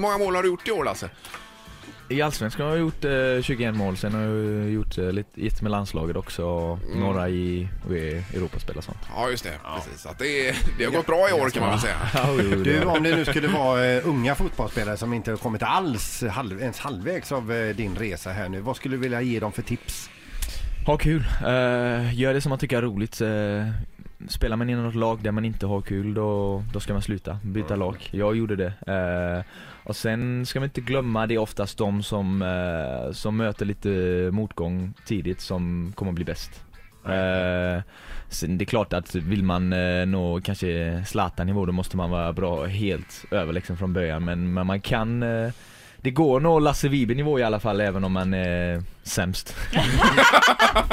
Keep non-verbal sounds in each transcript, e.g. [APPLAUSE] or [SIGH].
Hur många mål har du gjort i år Lasse? I Allsvenskan har jag gjort eh, 21 mål, sen har jag gjort eh, lite gitt med landslaget också och Mm. några i, i Europaspel och sånt. Ja just det, precis. Att det, är, det har gått bra i år kan man väl säga. Ja, Du, om det nu skulle vara eh, unga fotbollsspelare som inte har kommit alls halv, ens halvvägs av eh, din resa här nu. Vad skulle du vilja ge dem för tips? Ha kul, Eh, gör det som man tycker är roligt. Uh, spelar man i något lag där man inte har kul då, då ska man sluta, byta lag. Jag gjorde det. Eh, och sen ska man inte glömma, det är oftast de som, eh, som möter lite motgång tidigt som kommer bli bäst. Eh, det är klart att vill man eh, nå kanske Zlatan-nivå då måste man vara bra helt överlägsen från början men, men man kan eh, det går att nå Lasse Vibe-nivå i alla fall även om man är sämst. [LAUGHS]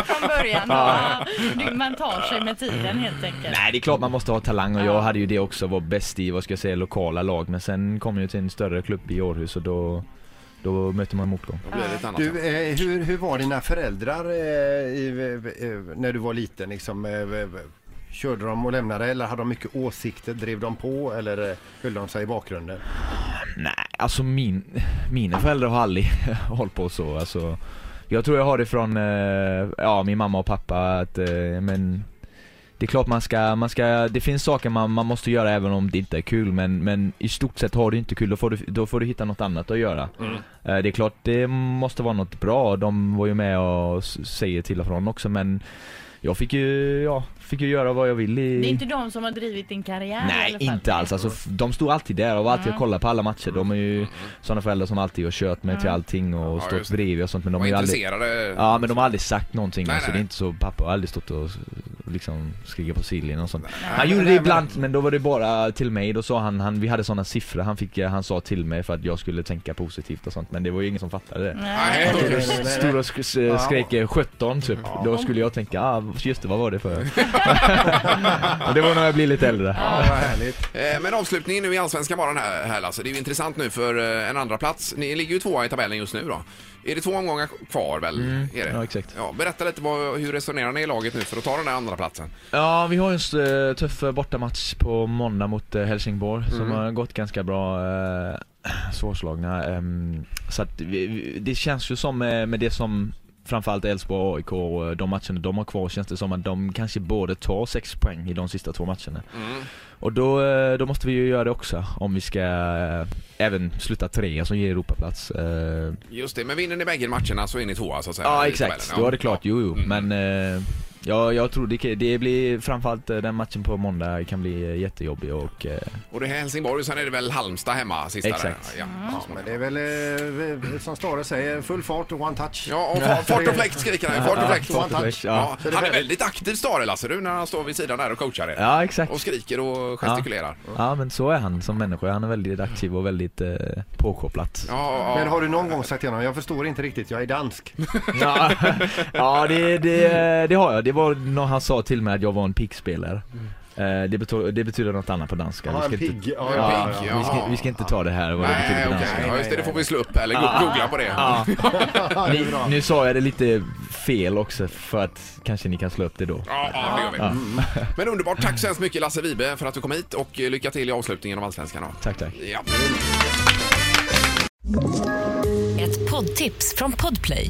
Från början. Ja. Man tar sig med tiden helt enkelt. Nej det är klart man måste ha talang och Ja. jag hade ju det också, var bäst i vad ska jag säga lokala lag men sen kom jag till en större klubb i Århus och då, då möter man motgång. Du, eh, hur, hur var dina föräldrar eh, i, eh, när du var liten? Liksom, eh, eh, körde de och lämnade eller hade de mycket åsikter? Drev de på eller eh, höll de sig i bakgrunden? Nej, alltså min, mina föräldrar har aldrig [LAUGHS] hållit på så alltså. Jag tror jag har det från, eh, ja min mamma och pappa att, eh, men det är klart man ska, man ska, det finns saker man, man måste göra även om det inte är kul men, men i stort sett har du inte kul då får du, då får du hitta något annat att göra. Eh, Det är klart det måste vara något bra, de var ju med och säger till och från också men jag fick ju, ja, fick ju göra vad jag vill i... Det är inte de som har drivit din karriär i Nej, alla fall. inte alls. Alltså, de stod alltid där och var alltid och kollade på alla matcher. De är ju sådana föräldrar som alltid har kört mig till allting och Mm. Ja, stått bredvid och sånt. Men de har ju aldrig, ja, men de har aldrig sagt någonting. Nej, alltså, nej. Det är inte så, pappa har aldrig stått och liksom skrikit på sillen och sånt. Han men- gjorde det nej, men- ibland, men då var det bara till mig. Då sa han, han vi hade sådana siffror han fick, han sa till mig för att jag skulle tänka positivt och sånt. Men det var ju ingen som fattade det. Nej, Nej, nej, nej. Stod och sk- skrek eh, 17 typ. Då skulle jag tänka, ah just det, vad var det för? [LAUGHS] det var när jag blev lite äldre. Ja, vad härligt. Eh, Men avslutningen nu i Allsvenskan var den här, här Lasse. Det är ju intressant nu för eh, en andra plats. Ni ligger ju tvåa i tabellen just nu då. Är det två omgångar kvar väl? Är det? Ja, exakt. Ja, berätta lite vad, hur resonerar ni i laget nu för att ta den här andra platsen? Ja, vi har en uh, tuff eh, bortamatch på måndag mot eh, Helsingborg som Mm. har gått ganska bra. [CLEARS THROAT] Svårslagna. ehm, så att det känns ju som eh, med det som framförallt Elfsborg och AIK, och de matcherna de har kvar känns det som att de kanske borde ta sex poäng i de sista två matcherna. Mm. Och då, eh, då måste vi ju göra det också om vi ska eh, även sluta trea som ger Europaplats. Eh, Just det, men vinner ni bägge matcherna så är ni tvåa så att säga. Ja exakt, tabellen. då är det klart, jo jo. Mm. Men eh, ja, jag tror det, det blir framförallt eh, den matchen på måndag kan bli eh, jättejobbig och eh, Och det är Helsingborg sen är det väl Halmstad hemma sista Exakt. Där. Ja. Ja, men det är väl eh, som Stare säger, full fart och one touch. Ja, och fa- fart och fläkt skriker han. Fart och fläkt. One touch. Ja, han är väldigt aktiv Stare Lasse du när han står vid sidan där och coachar er. ja exakt. Och skriker och gestikulerar. Ja men så är han som människa, han är väldigt aktiv och väldigt eh, påkopplat. Ja, ja, Men har du någon gång sagt till honom, jag förstår inte riktigt, jag är dansk. Ja, [LAUGHS] ja det, det, det har jag. Det var när han sa till mig att jag var en piggspelare. Eh, det, betyder, det betyder något annat på danska. Ja, Vi en ska inte- pigg. Ja, pigg. Vi ska, vi ska inte ta det här vad det betyder Nej, på okej. danska. Ja, just det, det får vi slå upp eller go- googla på det. Ja. [LAUGHS] Det är Nu, sa jag det lite fel också för att kanske ni kan slå upp det då. Ja, ja, det gör vi. Men underbart. Tack så hemskt mycket Lasse Vibe för att du kom hit och eh, lycka till i avslutningen av Allsvenskan. då. Tack tack. Ja. Ett poddtips från Podplay.